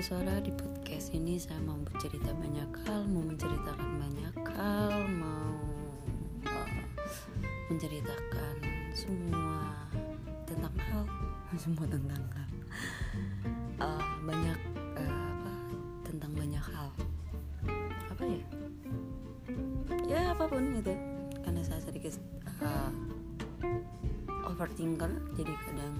Suara di podcast ini saya mau bercerita banyak hal, mau menceritakan banyak hal, mau uh, menceritakan semua tentang hal, semua tentang hal, uh, banyak uh, apa tentang banyak hal, apa ya? Ya apa pun gitu, karena saya sedikit uh, overthinker, jadi kadang